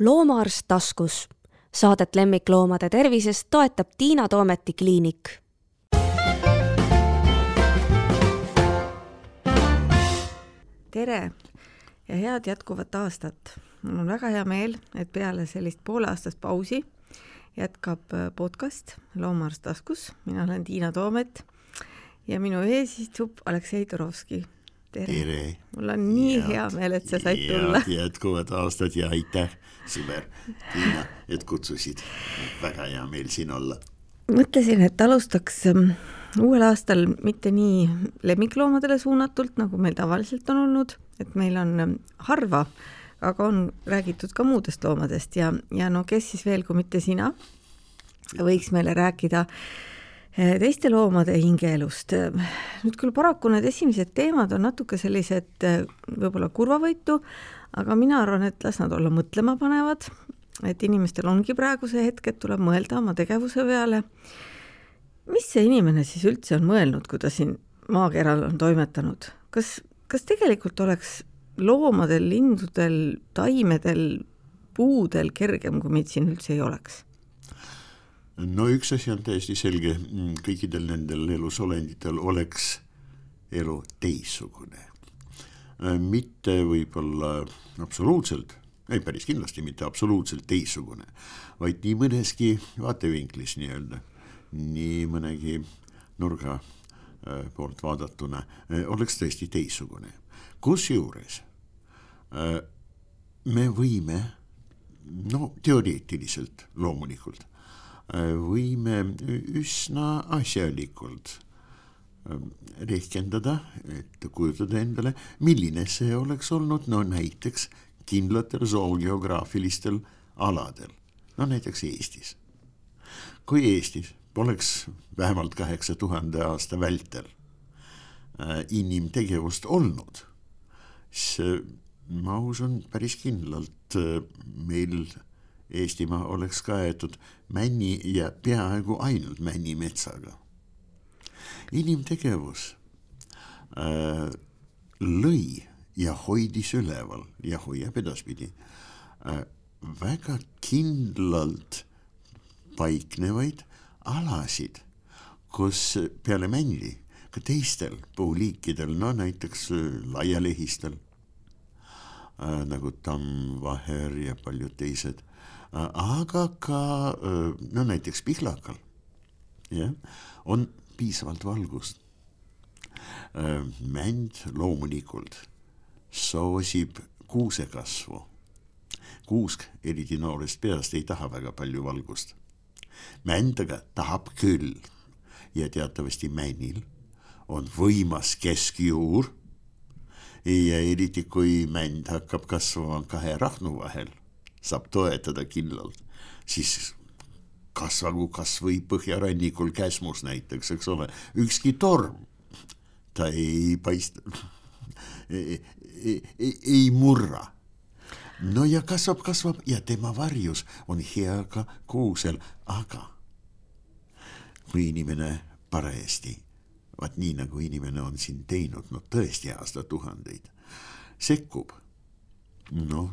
loomaarst taskus. Saadet lemmikloomade tervisest toetab Tiina Toometi kliinik. tere ja head jätkuvat aastat. mul on väga hea meel, et peale sellist pooleaastast pausi jätkab äh, podcast Loomaarst taskus. mina olen Tiina Toomet ja minu ees istub Aleksei Turovski tere, tere.! mul on nii ja, hea meel, et sa said ja, tulla. jätkuvad aastad ja aitäh, sõber Tiina, et kutsusid. väga hea meel siin olla. mõtlesin, et alustaks ähm, uuel aastal mitte nii lemmikloomadele suunatult, nagu meil tavaliselt on olnud, et meil on ähm, harva, aga on räägitud ka muudest loomadest ja, ja no kes siis veel, kui mitte sina, võiks meile rääkida äh, teiste loomade hingeelust. nüüd küll paraku need esimesed teemad on natuke sellised eh, võib-olla kurvavõitu, aga mina arvan, et las nad olla mõtlemapanevad, et inimestel ongi praegu see hetk, et tuleb mõelda oma tegevuse peale. mis see inimene siis üldse on mõelnud, kui ta siin maakeral on toimetanud, kas, kas tegelikult oleks loomadel, lindudel, taimedel, puudel kergem, kui meid siin üldse ei oleks? No üks asi on täiesti selge, mm, kõikidel nendel elusolenditel oleks elu teistsugune. Äh, mitte võib-olla absoluutselt, ei päris kindlasti mitte absoluutselt teistsugune, vaid nii mõneski vaatevinklis nii-öelda, nii mõnegi nurga äh, poolt vaadatuna äh, oleks tõesti teistsugune. kusjuures me võime, no teoreetiliselt loomulikult võime üsna asjalikult ähm, rehkendada, et kujutada endale, milline see oleks olnud, no näiteks kindlatel zoolgeograafilistel aladel, no näiteks Eestis. kui Eestis poleks vähemalt kaheksa tuhande aasta vältel äh, inimtegevust olnud, siis äh, ma usun päris kindlalt äh, meil Eestimaa oleks kaetud männi ja peaaegu ainult männimetsaga. inimtegevus äh, lõi ja hoidis üleval ja hoiab edaspidi äh, väga kindlalt paiknevaid alasid, kus peale männi ka teistel puuliikidel, no näiteks äh, laialehistel äh, nagu tamm, vaher ja paljud teised aga ka no näiteks pihlakal jah, on piisavalt valgust. mänd loomulikult soosib kuusekasvu. kuusk, eriti noorest peast, ei taha väga palju valgust. mänd aga tahab küll ja teatavasti männil on võimas keskjuur. ja eriti, kui mänd hakkab kasvama kahe rahnu vahel saab toetada kindlalt, siis kasvagu kasvõi põhjarannikul Käsmus näiteks, eks ole, ükski torm, ta ei paista ei, ei, ei murra. no ja kasvab, kasvab ja tema varjus on hea ka kuusel, aga kui inimene parajasti, vaat nii nagu inimene on siin teinud, no tõesti aastatuhandeid, sekkub, noh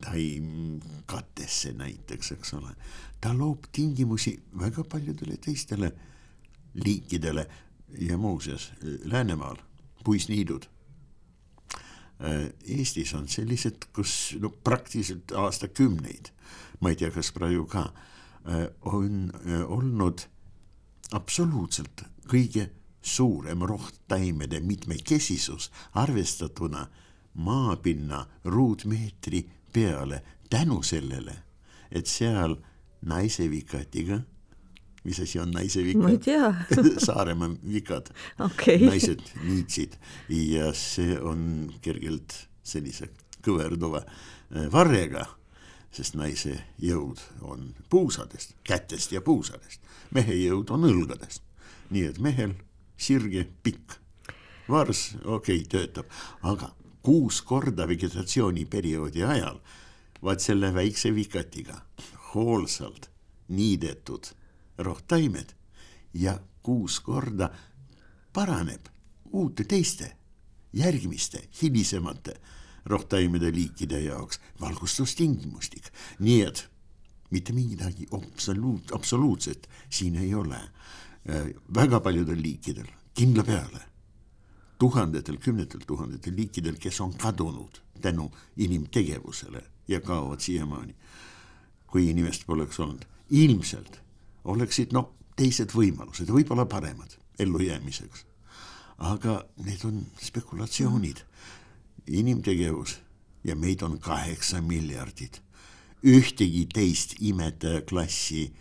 taimkattesse näiteks, eks ole. ta loob tingimusi väga paljudele teistele liikidele ja muuseas Läänemaal puisniidud. Eestis on sellised, kus no praktiliselt aastakümneid, ma ei tea, kas praegu ka, on olnud absoluutselt kõige suurem rohttaimede mitmekesisus arvestatuna maapinna ruutmeetri peale tänu sellele, et seal naise vikatiga, mis asi on naise tea. Saaremaa vikad. Okay., naised niitsid. Ja see on kergelt sellise kõverduva äh, varrega, sest naise jõud on puusadest, kätest ja puusadest, mehe jõud on õlgadest. nii et mehel sirge pikk, vars okei okay, töötab, aga kuus korda vegetatsiooniperioodi ajal, vaat selle väikse vikatiga hoolsalt niidetud rohtaimed ja kuus korda paraneb uute teiste, järgmiste, hilisemate rohtaimede liikide jaoks valgustustingimustik, nii et mitte midagi absoluut, absoluutset siin ei ole. väga paljudel liikidel kindla peale, tuhandetel, kümnetel tuhandetel liikidel, kes on kadunud tänu inimtegevusele ja kaovad siiamaani. kui inimest poleks olnud, ilmselt oleksid noh, teised võimalused, võib-olla paremad ellujäämiseks. aga need on spekulatsioonid, inimtegevus ja meid on kaheksa miljardit. ühtegi teist imetajaklassi,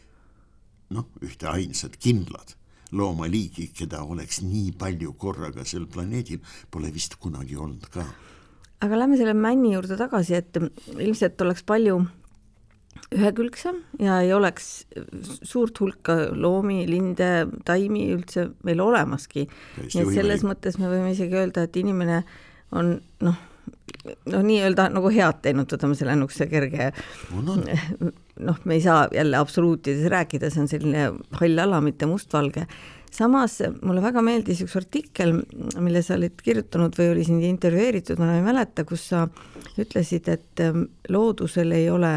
noh, ühte ainsat kindlat loomaliigi, keda oleks nii palju korraga sel planeedil, pole vist kunagi olnud ka. aga lähme selle männi juurde tagasi, et ilmselt oleks palju ühekülgsem ja ei oleks suurt hulka loomi, linde, taimi üldse meil olemaski. nii et selles mõttes me võime isegi öelda, et inimene on noh, noh, nii-öelda nagu head teinud, võtame selle niisuguse kerge noh, me ei saa jälle absoluutides rääkida, see on selline hall ala, mitte mustvalge. samas mulle väga meeldis üks artikkel, mille sa olid kirjutanud või oli sind intervjueeritud, ma enam ei mäleta, kus sa ütlesid, et loodusel ei ole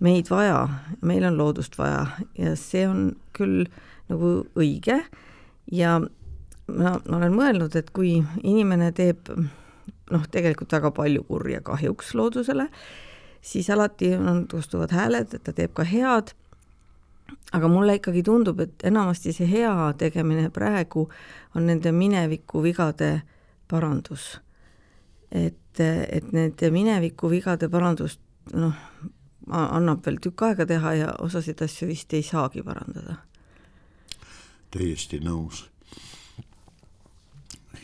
meid vaja, meil on loodust vaja ja see on küll nagu õige ja ma, ma olen mõelnud, et kui inimene teeb noh, tegelikult väga palju kurja kahjuks loodusele, siis alati on, kustuvad hääled, et ta teeb ka head, aga mulle ikkagi tundub, et enamasti see hea tegemine praegu on nende mineviku vigade parandus. et, et nende mineviku vigade parandust noh, annab veel tükk aega teha ja osasid asju vist ei saagi parandada. täiesti nõus.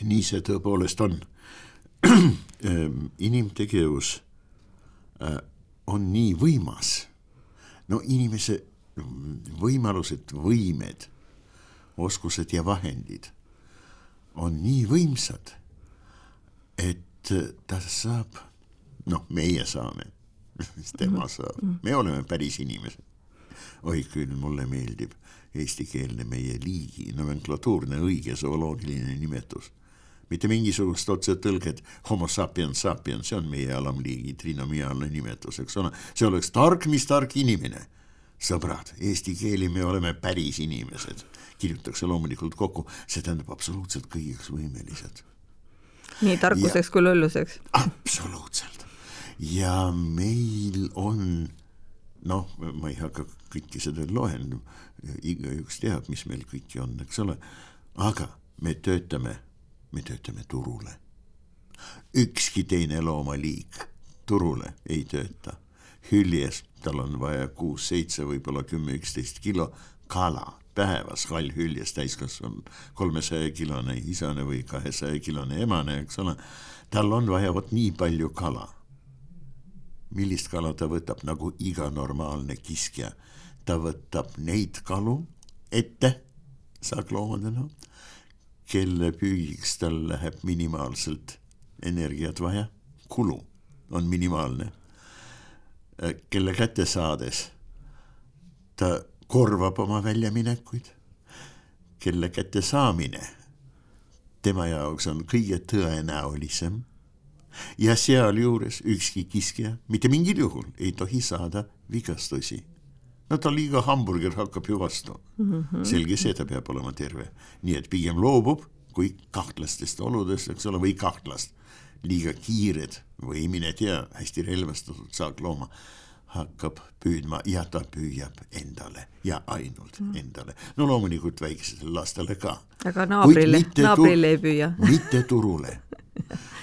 nii see tõepoolest on. Ehm, inimtegevus on nii võimas. no inimese võimalused, võimed, oskused ja vahendid on nii võimsad, et ta saab, noh, meie saame mis tema saab, me oleme päris inimesed. oi küll, mulle meeldib eestikeelne meie liigi nomenklatuurne õige zooloogiline nimetus. Mitte mingisugust otsetõlget homo sapiens sapiens, see on meie alamliigi trinomiaalne nimetus, eks ole, see oleks tark, mis tark inimene. sõbrad, eesti keeli me oleme päris inimesed, kirjutatakse loomulikult kokku, see tähendab absoluutselt kõigeks võimelised. nii tarkuseks ja, kui lolluseks. absoluutselt ja meil on noh, ma ei hakka kõike seda loen, igaüks teab, mis meil kõiki on, eks ole, aga me töötame, me töötame turule. ükski teine loomaliik turule ei tööta. hüljes, tal on vaja kuus-seitse, võib-olla kümme, üksteist kilo kala päevas, hall hüljes täiskasvanud, kolmesaja kilone isane või kahesaja kilone emane, eks ole. tal on vaja vot nii palju kala millist kala ta võtab, nagu iga normaalne kiskja. ta võtab neid kalu ette saakloomadena, kelle püügiks tal läheb minimaalselt energiat vaja, kulu on minimaalne. kelle kätte saades ta korvab oma väljaminekuid, kelle kätte saamine tema jaoks on kõige tõenäolisem ja sealjuures ükski kiskja mitte mingil juhul ei tohi saada vigastusi. No ta liiga hamburger hakkab ju vastu mm. -hmm. selge see, ta peab olema terve, nii et pigem loobub, kui kahtlastest oludest, eks ole, või kahtlast, liiga kiired või mine tea, hästi relvastatud saaklooma hakkab püüdma ja ta püüab endale ja ainult mm. endale. no loomulikult väikestele lastele ka. aga naabrile, naabrile ei püüa mitte turule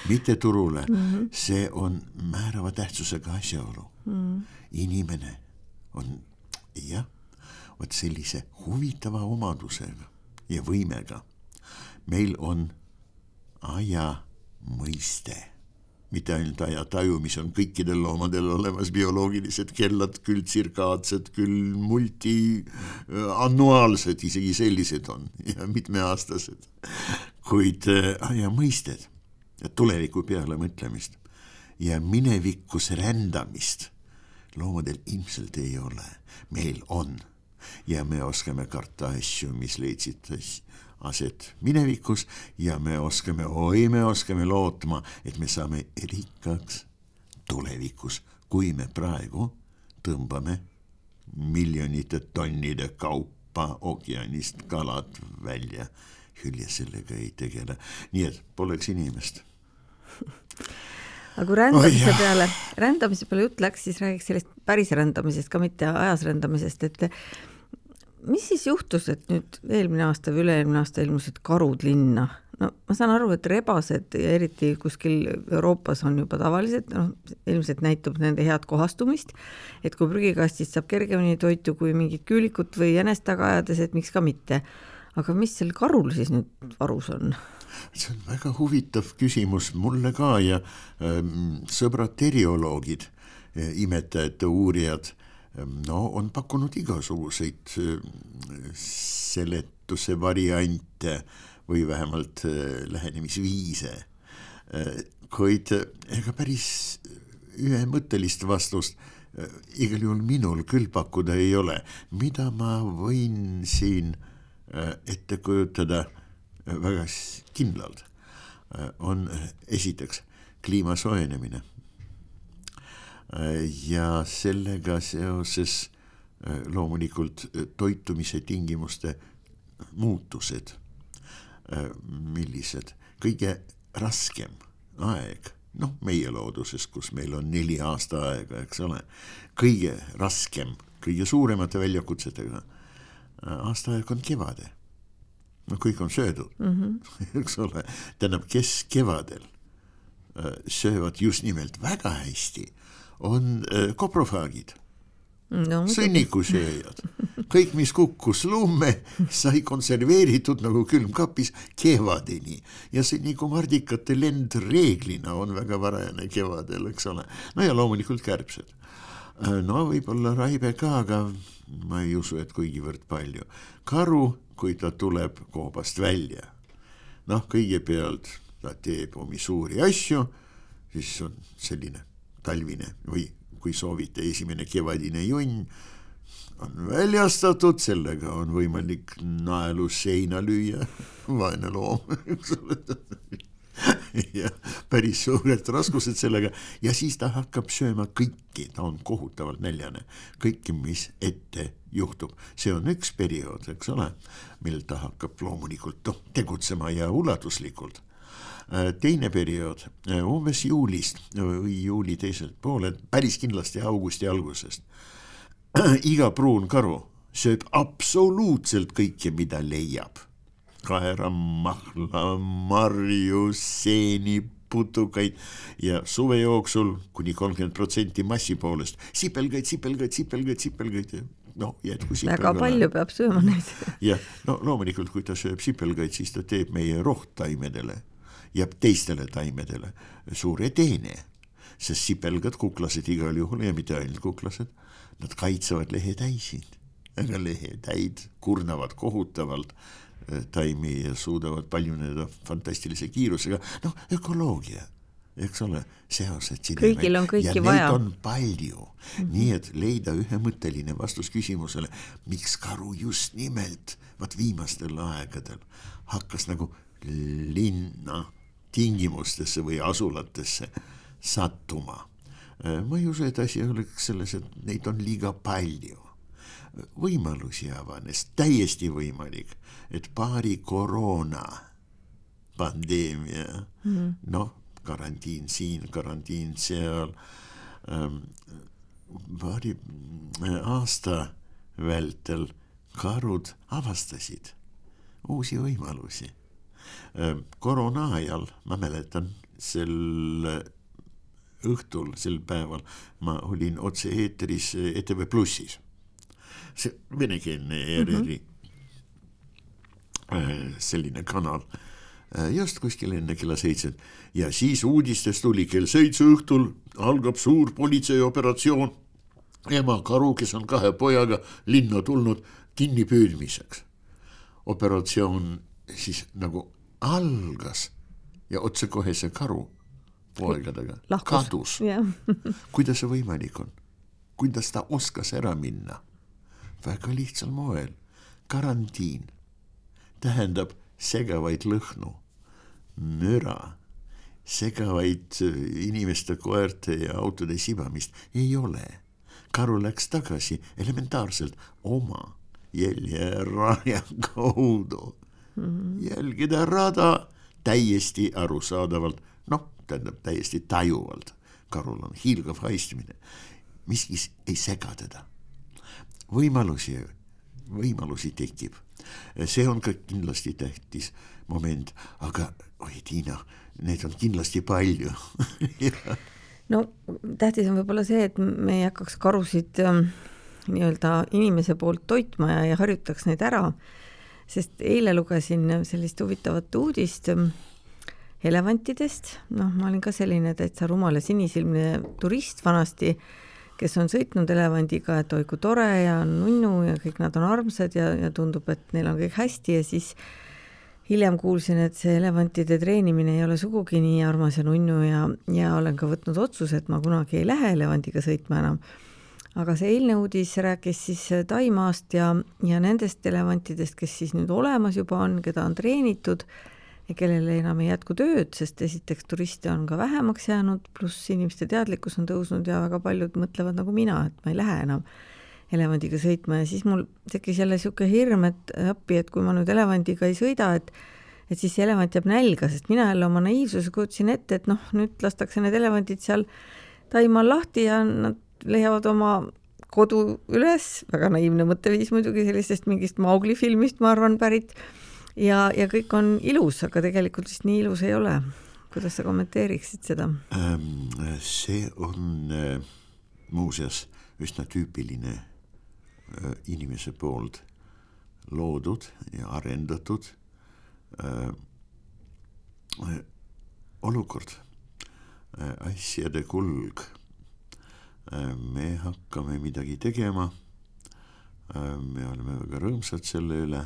mitte turule mm, -hmm. see on määrava tähtsusega asjaolu mm. -hmm. inimene on jah, vot sellise huvitava omadusega ja võimega. meil on aja mõiste, mitte ainult ajataju, mis on kõikidel loomadel olemas, bioloogilised kellad, küll tsirkaadsed, küll multiannuaalsed, isegi sellised on ja mitmeaastased, kuid äh, aja mõisted tuleviku peale mõtlemist ja minevikus rändamist loomadel ilmselt ei ole, meil on. Ja me oskame karta asju, mis leidsid aset minevikus. Ja me oskame, oi, me oskame lootma, et me saame rikkaks tulevikus, kui me praegu tõmbame miljonite tonnide kaupa ookeanist kalad välja. Hülje sellega ei tegele, nii et poleks inimest aga kui rändamise oh, peale, rändamise peale jutt läks, siis räägiks sellest päris rändamisest ka, mitte ajas rändamisest, et mis siis juhtus, et nüüd eelmine aasta või üle-eelmine aasta ilmusid karud linna? no ma saan aru, et rebased ja eriti kuskil Euroopas on juba tavalised, noh, ilmselt näitab nende head kohastumist, et kui prügikastist saab kergemini toitu kui mingit küülikut või jänest taga ajades, et miks ka mitte. Aga mis sel karul siis nüüd varus on? see on väga huvitav küsimus mulle ka ja ähm, sõbrad terioloogid, äh, imetajate uurijad no on pakkunud igasuguseid äh, seletuse variante või vähemalt äh, lähenemisviise. Äh, kuid ega päris ühemõttelist vastust igal juhul minul küll pakkuda ei ole, mida ma võin siin ette kujutada väga kindlalt, on esiteks kliima soojenemine ja sellega seoses äh, loomulikult äh, toitumise tingimuste muutused. Äh, millised, kõige raskem aeg, noh, meie looduses, kus meil on neli aastaaega, eks ole, kõige raskem, kõige suuremate väljakutsetega aastaaeg on kevade. no kõik on söödud mm, -hmm. eks ole, tähendab, kes kevadel söövad just nimelt väga hästi on äh, koprofaagid no,, sõnnikusööjad, kõik, mis kukkus lumme, sai konserveeritud nagu külmkapis kevadeni ja sõnnikumardikate lend reeglina on väga varajane kevadel, eks ole. no ja loomulikult kärbsed. Äh, no võib-olla raibe ka, aga ma ei usu, et kuigivõrd palju. karu, kui ta tuleb koobast välja, noh, kõigepealt ta teeb omi suuri asju, siis on selline talvine või kui soovite, esimene kevadine junn on väljastatud, sellega on võimalik naelu seina lüüa, vaene loom, eks ole ja päris suured raskused sellega ja siis ta hakkab sööma kõiki, ta on kohutavalt näljane, kõike, mis ette juhtub, see on üks periood, eks ole, mil ta hakkab loomulikult noh, tegutsema ja ulatuslikult Äh, teine periood äh, umbes juulist või juuli teiselt poolelt, päris kindlasti augusti algusest. iga pruun karu sööb absoluutselt kõike, mida leiab. Kaera, mahla, marju, seeni, putukaid ja suve jooksul kuni kolmkümmend protsenti massi poolest sipelgaid, sipelgaid, sipelgaid, sipelgaid noh, jätku sipelgaid. väga palju peab sööma neid. jah, no loomulikult, kui ta sööb sipelgaid, siis ta teeb meie rohttaimedele ja teistele taimedele suure teene, sest sipelgad, kuklased igal juhul ja mitte ainult kuklased, nad kaitsevad lehetäisid, aga lehetäid kurnavad kohutavalt taimi ja suudavad paljuneda fantastilise kiirusega, noh, ökoloogia eks ole, seosed siin. kõigil on kõiki ja vaja. on palju mm, -hmm. nii et leida ühemõtteline vastus küsimusele, miks karu just nimelt, vot viimastel aegadel hakkas nagu linna tingimustesse või asulatesse sattuma. ma ei usu, et asi oleks selles, et neid on liiga palju. Võimalusi avanes, täiesti võimalik, et paari koroona pandeemia mm -hmm., noh, karantiin siin, karantiin seal ähm,, paari aasta vältel karud avastasid uusi võimalusi koroona ajal, ma mäletan, sel õhtul, sel päeval ma olin otse-eetris ETV Plussis, venekeelne ERR-i mm -hmm. selline kanal just kuskil enne kella seitset ja siis uudistes tuli kell seitse õhtul algab suur politseioperatsioon. ema karu, kes on kahe pojaga linna tulnud kinnipüüdmiseks. operatsioon siis nagu algas ja otsekohe see karu poegadega Lahkus. kadus kuidas see võimalik on? kuidas ta oskas ära minna? Väga lihtsal moel. karantiin tähendab segavaid lõhnu, müra, segavaid inimeste, koerte ja autode sibamist ei ole. karu läks tagasi elementaarselt oma jäljeraja kaudu mm. -hmm. jälgida rada täiesti arusaadavalt, noh, tähendab täiesti tajuvalt. karul on hiilgav haistmine, miski ei sega teda. Võimalusi, võimalusi tekib, see on ka kindlasti tähtis moment, aga oi, Tiina, neid on kindlasti palju. No tähtis on võib-olla see, et me ei hakkaks karusid ähm, nii-öelda inimese poolt toitma ja, ja harjutaks neid ära, sest eile lugesin sellist huvitavat uudist ähm, elevantidest, noh, ma olin ka selline täitsa rumal ja sinisilmne turist vanasti, kes on sõitnud elevandiga, et oi kui tore ja nunnu ja kõik nad on armsad ja, ja tundub, et neil on kõik hästi ja siis hiljem kuulsin, et see elevantide treenimine ei ole sugugi nii armas ja nunnu ja, ja olen ka võtnud otsuse, et ma kunagi ei lähe elevandiga sõitma enam. aga see eilne uudis rääkis siis Taimaast ja, ja nendest elevantidest, kes siis nüüd olemas juba on, keda on treenitud ja kellel enam ei jätku tööd, sest esiteks turiste on ka vähemaks jäänud, pluss inimeste teadlikkus on tõusnud ja väga paljud mõtlevad nagu mina, et ma ei lähe enam elevandiga sõitma. Ja siis mul tekkis jälle niisugune hirm, et appi, et kui ma nüüd elevandiga ei sõida, et et siis see elevant jääb nälga, sest mina jälle oma naiivsuse kujutasin ette, et noh, nüüd lastakse need elevandid seal Taimaal lahti ja nad leiavad oma kodu üles, väga naiivne mõtteviis muidugi sellisest mingist Maugli filmist, ma arvan, pärit ja, ja kõik on ilus, aga tegelikult vist nii ilus ei ole. kuidas sa kommenteeriksid seda? Ähm, see on äh, muuseas üsna tüüpiline äh, inimese poolt loodud ja arendatud äh, olukord, asjade kulg. me hakkame midagi tegema. me oleme väga rõõmsad selle üle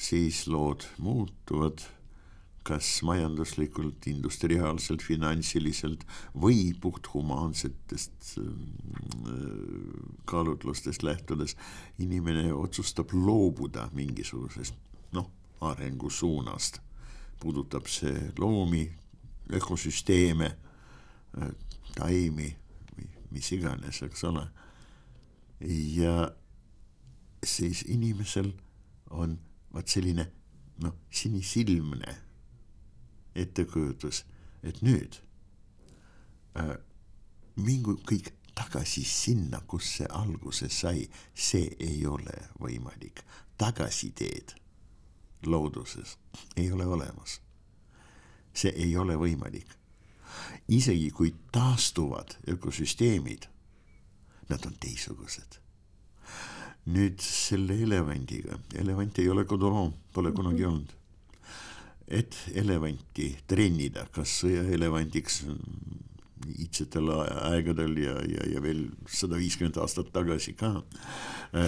siis lood muutuvad kas majanduslikult, industriaalselt, finantsiliselt või puhthumaansetest äh, kaalutlustest lähtudes inimene otsustab loobuda mingisugusest noh, arengusuunast. puudutab see loomi, ökosüsteeme, äh, taimi mis iganes, eks ole. ja siis inimesel on vaat selline noh, sinisilmne ettekujutus, et nüüd äh, mingu kõik tagasi sinna, kus see alguse sai, see ei ole võimalik. tagasiteed looduses ei ole olemas. see ei ole võimalik. isegi kui taastuvad ökosüsteemid, nad on teistsugused nüüd selle elevandiga, elevant ei ole koduloom, pole kunagi mhm. olnud. et elevanti trennida, kas sõjaelevandiks iidsetel aegadel ja, ja, ja veel sada viiskümmend aastat tagasi ka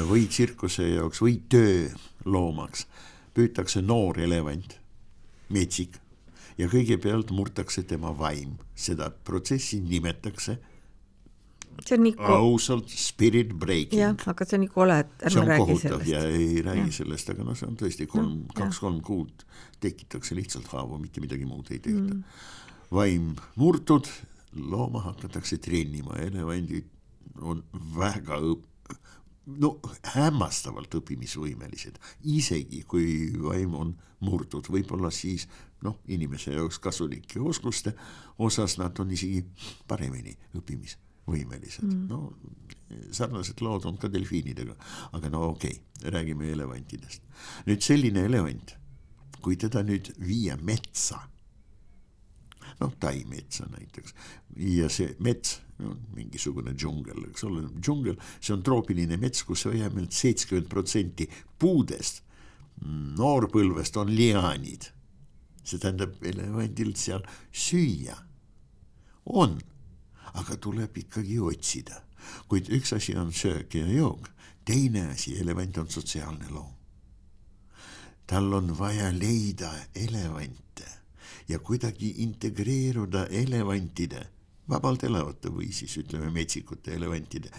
või tsirkuse jaoks või tööloomaks püütakse noor elevant, metsik ja kõigepealt murtakse tema vaim, seda protsessi nimetatakse see on nii ausalt spirit breaking. jah, aga see on nii kole, et ärme räägi sellest. ja ei räägi ja. sellest, aga noh, see on tõesti kolm no,, kaks-kolm kuud tekitatakse lihtsalt haavu, mitte midagi muud ei tehta mm.. vaim murtud, looma hakatakse trennima, elevandid on väga õp-, no hämmastavalt õppimisvõimelised, isegi kui vaim on murdud, võib-olla siis noh, inimese jaoks kasulike oskuste osas nad on isegi paremini õppimis võimelised mm., no sarnased lood on ka delfiinidega, aga no okei okay,, räägime elevantidest. nüüd selline elevant, kui teda nüüd viia metsa, noh, taimetsa näiteks ja see mets no, mingisugune džungel, eks ole, džungel, see on troopiline mets, kus vähemalt seitsekümmend protsenti puudest noorpõlvest on liaanid. see tähendab elevandil seal süüa on aga tuleb ikkagi otsida. kuid üks asi on söök ja jook, teine asi, elevant on sotsiaalne loom. tal on vaja leida elevante ja kuidagi integreeruda elevantide, vabalt elavate või siis ütleme metsikute elevantide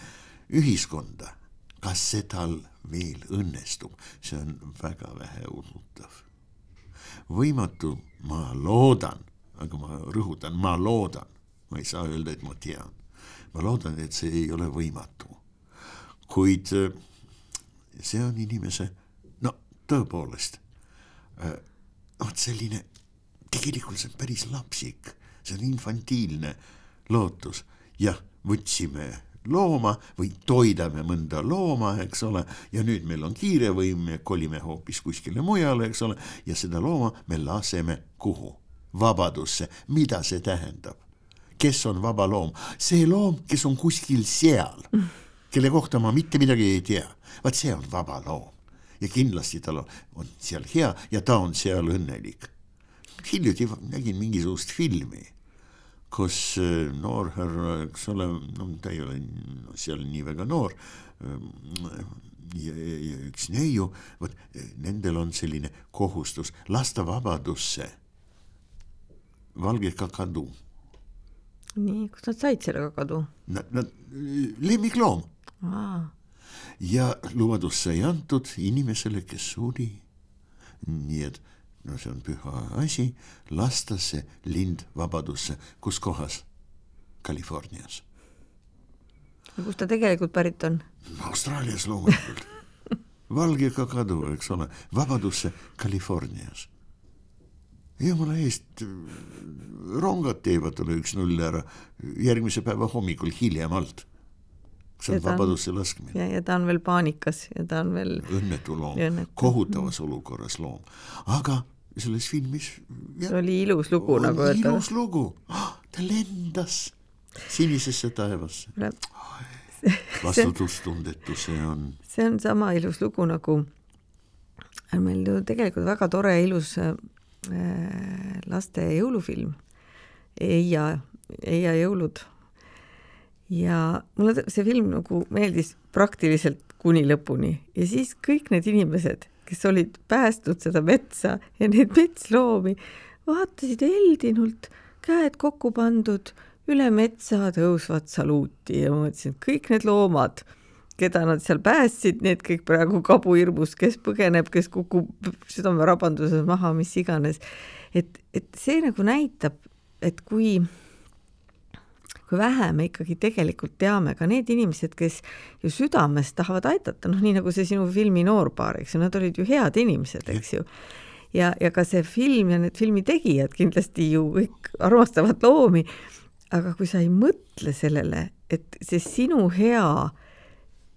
ühiskonda. kas see tal veel õnnestub, see on väga vähe usutav võimatu, ma loodan, aga ma rõhutan, ma loodan, ma ei saa öelda, et ma tean. ma loodan, et see ei ole võimatu. kuid äh, see on inimese, no tõepoolest, äh, vot selline, tegelikult see on päris lapsik, see on infantiilne lootus, jah, võtsime looma või toidame mõnda looma, eks ole, ja nüüd meil on kiire või me kolime hoopis kuskile mujale, eks ole, ja seda looma me laseme kuhu? vabadusse, mida see tähendab? Kes on vaba loom? see loom, kes on kuskil seal, kelle kohta ma mitte midagi ei tea, vaat see on vaba loom ja kindlasti tal on, on seal hea ja ta on seal õnnelik. hiljuti nägin mingisugust filmi kus äh, noor härra, eks ole, no ta ei ole seal nii väga noor. Ähm, ja, ja üks neiu, vot nendel on selline kohustus lasta vabadusse valge kakadu. Nii, kust nad said selle kakadu? Nad, nad, lemmikloom. ja lubadus sai antud inimesele, kes suri. nii et no see on püha asi, lasta see lind vabadusse, kus kohas? Californias. kust ta tegelikult pärit on? Austraalias loomulikult valge kakadu, eks ole, vabadusse Californias. Jumala eest, rongad teevad talle üks-null ära järgmise päeva hommikul hiljemalt see on vabadusse laskmine. ja, ja ta on veel paanikas ja ta on veel õnnetu loom, kohutavas olukorras loom, aga selles filmis. see oli ilus lugu nagu öelda. ilus lugu, ta lendas sinisesse taevasse. vastutustundetu see on. see on sama ilus lugu nagu on meil ju tegelikult väga tore ilus äh, laste jõulufilm Eia, Eia jõulud. ja mulle see film nagu meeldis praktiliselt kuni lõpuni ja siis kõik need inimesed kes olid päästnud seda metsa ja neid metsloomi vaatasid heldinult, käed kokku pandud, üle metsa tõusvat saluuti ja ma mõtlesin, et kõik need loomad, keda nad seal päästsid, need kõik praegu kabuhirmus, kes põgeneb, kes kukub südamerabanduses maha, mis iganes. et, et see nagu näitab, et kui kui vähe me ikkagi tegelikult teame, ka need inimesed, kes ju südamest tahavad aidata, noh, nii nagu see sinu filmi noorpaar, eks ju, nad olid ju head inimesed, eks ju. ja, ja ka see film ja need filmi tegijad kindlasti ju kõik armastavad loomi, aga kui sa ei mõtle sellele, et see sinu hea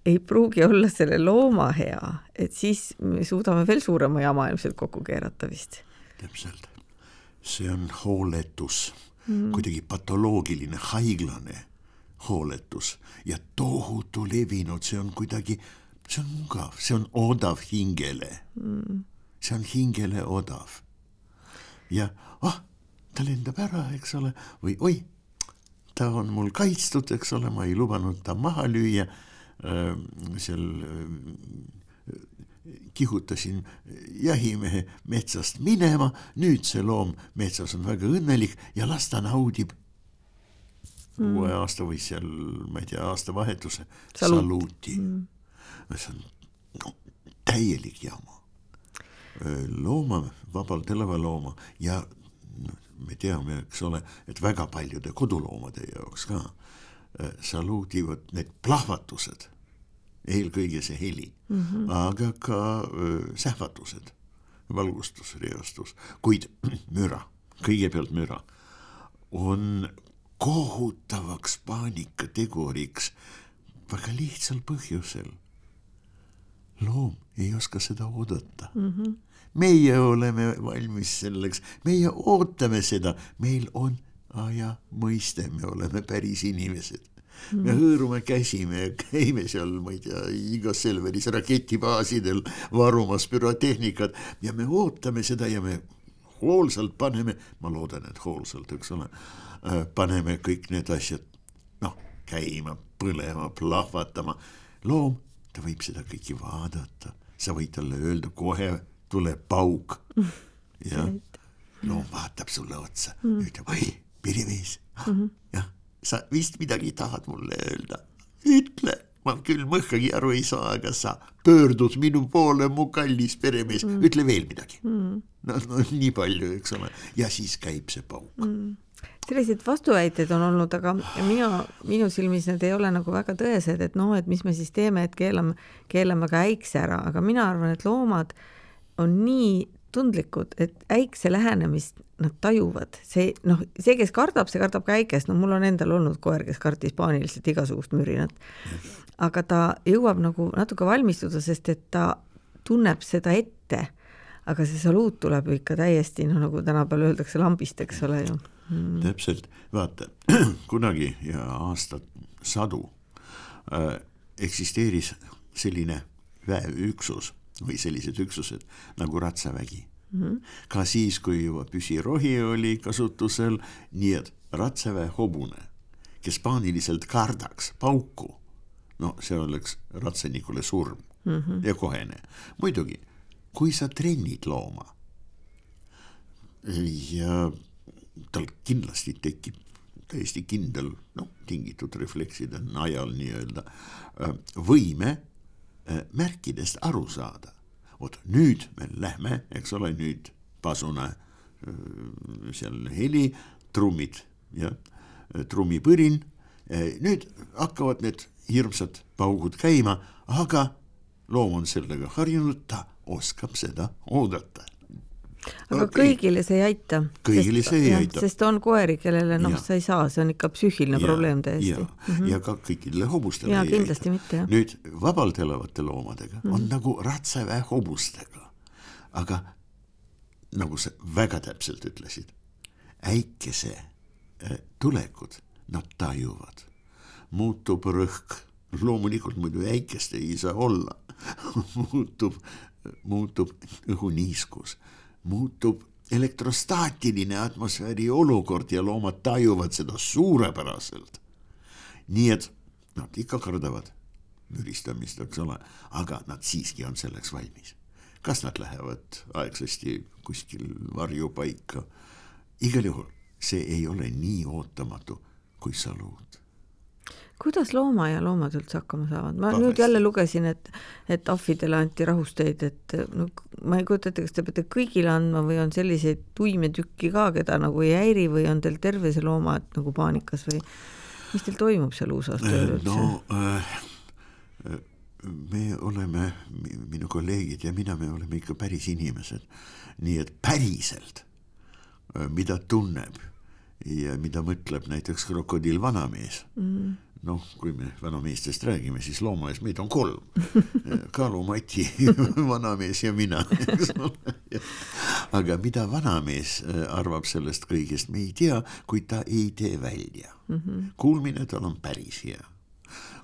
ei pruugi olla selle looma hea, et siis me suudame veel suurema jama ilmselt kokku keerata vist. täpselt, see on hooletus. Mm. kuidagi patoloogiline, haiglane hooletus ja tohutu levinud, see on kuidagi, see on mugav, see on odav hingele. Mm.. see on hingele odav. ja ah, ta lendab ära, eks ole, või oi, ta on mul kaitstud, eks ole, ma ei lubanud ta maha lüüa seal äh, kihutasin jahimehe metsast minema, nüüd see loom metsas on väga õnnelik ja las ta naudib mm. uue aasta või seal, ma ei tea, aastavahetuse Salut. saluuti mm.. see on no, täielik jama. looma, vabalt elava looma ja me teame, eks ole, et väga paljude koduloomade jaoks ka saluudivad need plahvatused eelkõige see heli mm, -hmm. aga ka öö, sähvatused, valgustus, reostus, kuid müra, kõigepealt müra on kohutavaks paanikateguriks väga lihtsal põhjusel. loom ei oska seda oodata mm. -hmm. meie oleme valmis selleks, meie ootame seda, meil on aja mõiste, me oleme päris inimesed me hõõrume käsi, me käime seal, ma ei tea, igas Selveris raketibaasidel varumas pürotehnikat ja me ootame seda ja me hoolsalt paneme, ma loodan, et hoolsalt, eks ole, äh, paneme kõik need asjad noh, käima, põlema, plahvatama. loom, ta võib seda kõike vaadata, sa võid talle öelda, kohe tuleb pauk. jah, loom vaatab sulle otsa mm., ütleb, oi, pirimees mm -hmm., jah sa vist midagi tahad mulle öelda. ütle, ma küll mõhkagi aru ei saa, aga sa pöördud minu poole, mu kallis peremees. Mm., ütle veel midagi. Mm.. no, no nii palju, eks ole, ja siis käib see pauk. Mm selliseid vastuväiteid on olnud, aga minu, minu silmis need ei ole nagu väga tõesed, et noh, et mis me siis teeme, et keelame, keelame ka äikse ära, aga mina arvan, et loomad on nii tundlikud, et äikse lähenemist nad tajuvad, see noh, see, kes kardab, see kardab ka äikest, no mul on endal olnud koer, kes kartis paaniliselt igasugust mürinat. aga ta jõuab nagu natuke valmistuda, sest et ta tunneb seda ette. aga see saluut tuleb ju ikka täiesti noh, nagu tänapäeval öeldakse, lambist, eks ole ju. Mm.. täpselt, vaata kunagi ja aastad sadu äh, eksisteeris selline väeüksus või sellised üksused nagu ratsavägi mm. -hmm. ka siis, kui juba püsirohi oli kasutusel, nii et ratsaväe hobune, kes paaniliselt kardaks pauku, no see oleks ratsanikule surm mm -hmm. ja kohene. muidugi, kui sa trennid looma ja tal kindlasti tekib täiesti kindel, noh, tingitud reflekside najal nii-öelda võime Äh, märkidest aru saada. vot nüüd me lähme, eks ole, nüüd pasuna äh, seal heli, trummid ja äh, trummipõrin. nüüd hakkavad need hirmsad paugud käima, aga loom on sellega harjunud, ta oskab seda oodata aga okay. kõigile see ei aita. kõigile see ei aita. sest on koeri, kellele noh, sa ei saa, see on ikka psüühiline ja, probleem täiesti. ja mm, -hmm. ja ka kõikidele hobustele ja, ei aita. nüüd vabalt elavate loomadega mm -hmm. on mhm. nagu ratsaväe hobustega. aga nagu sa väga täpselt ütlesid, äikese äh, tulekud nad tajuvad, muutub rõhk, loomulikult muidu äikest ei saa olla muutub, muutub õhuniiskus muutub elektrostaatiline atmosfääri olukord ja loomad tajuvad seda suurepäraselt. nii et nad ikka kardavad müristamist, eks ole, aga nad siiski on selleks valmis. kas nad lähevad aegsasti kuskil varjupaika, igal juhul see ei ole nii ootamatu, kui sa lood kuidas looma ja loomad üldse hakkama saavad, ma Kahest. nüüd jälle lugesin, et, et ahvidele anti rahusteid, et no ma ei kujuta ette, kas te peate kõigile andma või on selliseid tuime tükki ka, keda nagu ei häiri või on teil terve see loomaaed nagu paanikas või mis teil toimub seal USA-s tööl üldse? no äh, me oleme, minu kolleegid ja mina, me oleme ikka päris inimesed, nii et päriselt, äh, mida tunneb ja mida mõtleb näiteks krokodill vanamees mm noh, kui me vanameestest räägime, siis loomaaias meid on kolm. Kaalu, Mati, vanamees ja mina, eks ole. aga mida vanamees äh, arvab sellest kõigest, me ei tea, kuid ta ei tee välja mm. -hmm. kuulmine tal on päris hea.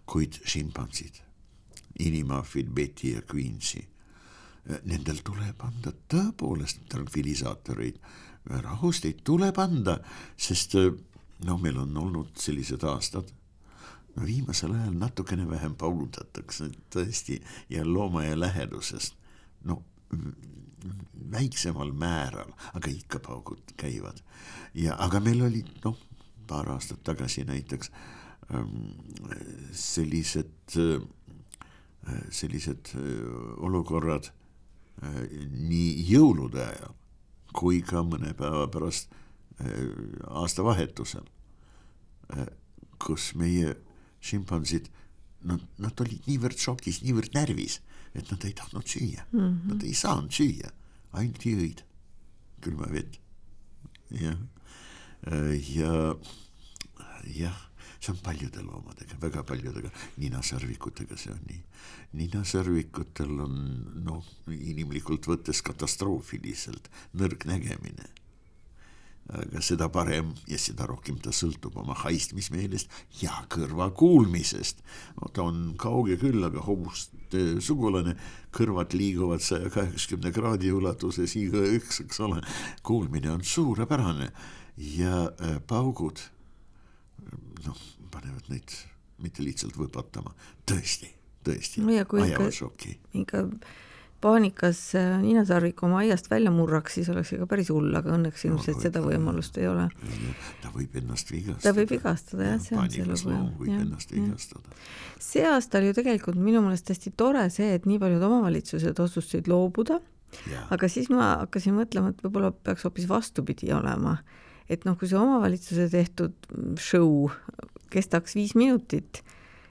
kuid šimpansid, inimahvid Betty ja Queensi, äh, nendel tuleb anda tõepoolest tranquilisaatoreid, rahusteid tuleb anda, sest äh, noh, meil on olnud sellised aastad no viimasel ajal natukene vähem paugutatakse tõesti ja loomaaia lähedusest, no väiksemal määral, aga ikka paugud käivad. ja, aga meil olid noh, paar aastat tagasi näiteks ähm, sellised äh,, sellised äh, olukorrad äh, nii jõulude ajal kui ka mõne päeva pärast aastavahetusel kus meie šimpansid, nad, nad olid niivõrd šokis, niivõrd närvis, et nad ei tahtnud süüa mm, -hmm. nad ei saanud süüa, ainult jõid külma vett. jah, ja, jah, see on paljude loomadega, väga paljudega, ninasarvikutega see on nii. ninasarvikutel on noh, inimlikult võttes katastroofiliselt nõrk nägemine aga seda parem ja seda rohkem ta sõltub oma haistmismeelest ja kõrvakuulmisest. no ta on kauge küll, aga hobuste sugulane, kõrvad liiguvad saja kaheksakümne kraadi ulatuses igaüks, eks ole. kuulmine on suurepärane ja äh, paugud, noh, panevad neid mitte lihtsalt võpatama, tõesti, tõesti no, ajavad šoki. ikka paanikas äh, ninasarvik oma aiast välja murraks, siis oleks ikka päris hull, aga õnneks ilmselt no, seda võimalust ei ole. ta võib ennast vigastada. ta võib vigastada jah, see on see lugu. võib ja, ennast vigastada. see aasta oli ju tegelikult minu meelest hästi tore see, et nii paljud omavalitsused otsustasid loobuda aga siis ma hakkasin mõtlema, et võib-olla peaks hoopis vastupidi olema. et noh, kui see omavalitsuse tehtud show kestaks viis minutit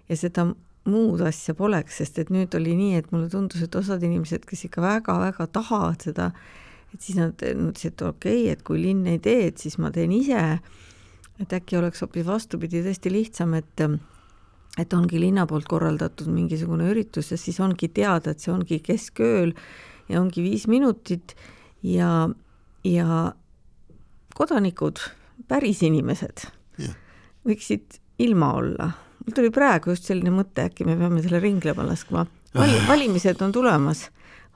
ja seda muud asja poleks, sest et nüüd oli nii, et mulle tundus, et osad inimesed, kes ikka väga-väga tahavad seda, et siis nad mõtlesid, et okei okay,, et kui linn ei tee, et siis ma teen ise. et äkki oleks hoopis vastupidi tõesti lihtsam, et et ongi linna poolt korraldatud mingisugune üritus ja siis ongi teada, et see ongi keskööl ja ongi viis minutit ja, ja kodanikud, päris inimesed yeah. võiksid ilma olla. Mul tuli praegu just selline mõte, äkki me peame selle ringlema laskma. Val. valimised on tulemas,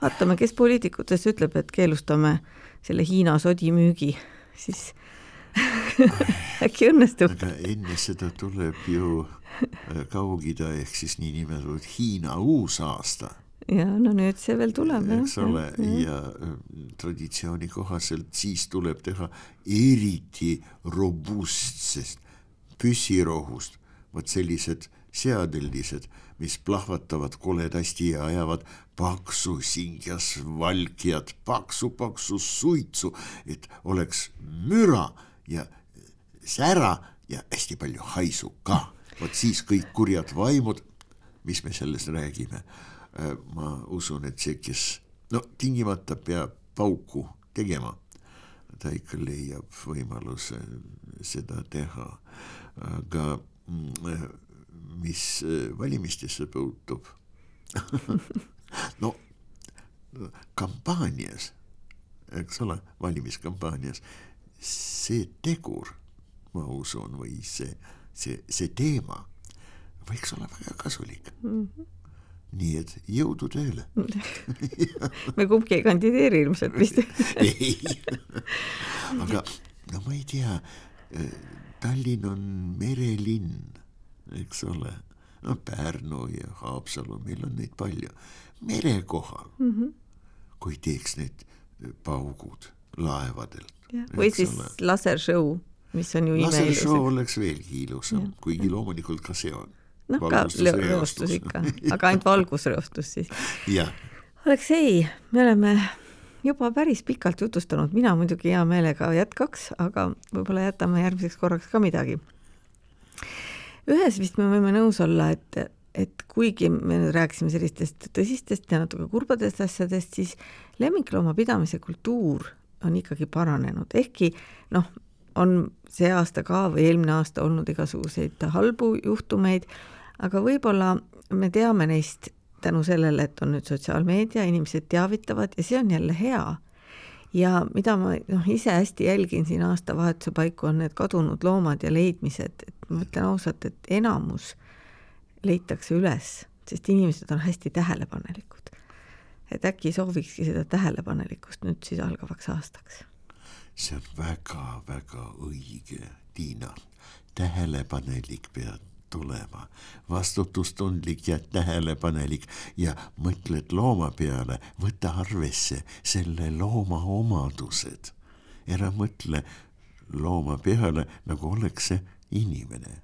vaatame, kes poliitikutest ütleb, et keelustame selle Hiina sodimüügi, siis äkki õnnestub. aga enne seda tuleb ju äh, Kaug-Ida ehk siis niinimetatud Hiina uusaasta. Ja no nüüd see veel tuleb. eks ole, ja äh, traditsiooni kohaselt siis tuleb teha eriti robustsest püssirohust, vot sellised seadeldised, mis plahvatavad koledasti ja ajavad paksu singas valkjat, paksu-paksu suitsu, et oleks müra ja sära ja hästi palju haisu ka. vot siis kõik kurjad vaimud, mis me sellest räägime Äh, ma usun, et see, kes no tingimata peab pauku tegema, ta ikka leiab võimaluse seda teha. aga mis äh, valimistesse puutub. No kampaanias, eks ole, valimiskampaanias, see tegur, ma usun, või see, see, see teema võiks olla väga kasulik. Mm. -hmm nii et jõudu tööle. Me kumbki ei kandideeri ilmselt vist. Ei, aga no ma ei tea, Tallinn on merelinn, eks ole, no Pärnu ja Haapsalu, meil on neid palju, mere kohal mm. -hmm. kui teeks need paugud laevadel. või siis lasershow, mis on ju imeilus. lasershow oleks veelgi ilusam, kuigi loomulikult ka see on noh, ka reostus ikka, aga ainult valgusreostus siis. jah. Aleksei, me oleme juba päris pikalt jutustanud, mina muidugi hea meelega jätkaks, aga võib-olla jätame järgmiseks korraks ka midagi. ühes vist me võime nõus olla, et, et kuigi me nüüd rääkisime sellistest tõsistest ja natuke kurbadest asjadest, siis lemmikloomapidamise kultuur on ikkagi paranenud, ehkki noh, on see aasta ka või eelmine aasta olnud igasuguseid halbu juhtumeid aga võib-olla me teame neist tänu sellele, et on nüüd sotsiaalmeedia, inimesed teavitavad ja see on jälle hea. ja mida ma noh, ise hästi jälgin siin aastavahetuse paiku, on need kadunud loomad ja leidmised, et ma ütlen ausalt, et enamus leitakse üles, sest inimesed on hästi tähelepanelikud. et äkki soovikski seda tähelepanelikkust nüüd siis algavaks aastaks? see on väga-väga õige, Tiina, tähelepanelik pead tulema, vastutustundlik ja tähelepanelik ja mõtled looma peale, võta arvesse selle looma omadused. ära mõtle looma peale, nagu oleks see inimene.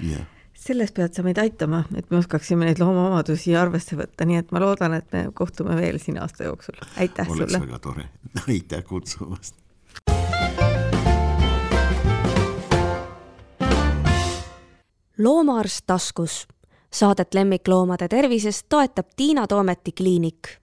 jah selles pead sa meid aitama, et me oskaksime neid loomaomadusi arvesse võtta, nii et ma loodan, et me kohtume veel siin aasta jooksul. aitäh Oleks sulle! oleks väga tore, aitäh kutsumast! Loomaarst taskus. Saadet lemmikloomade tervisest toetab Tiina Toometi kliinik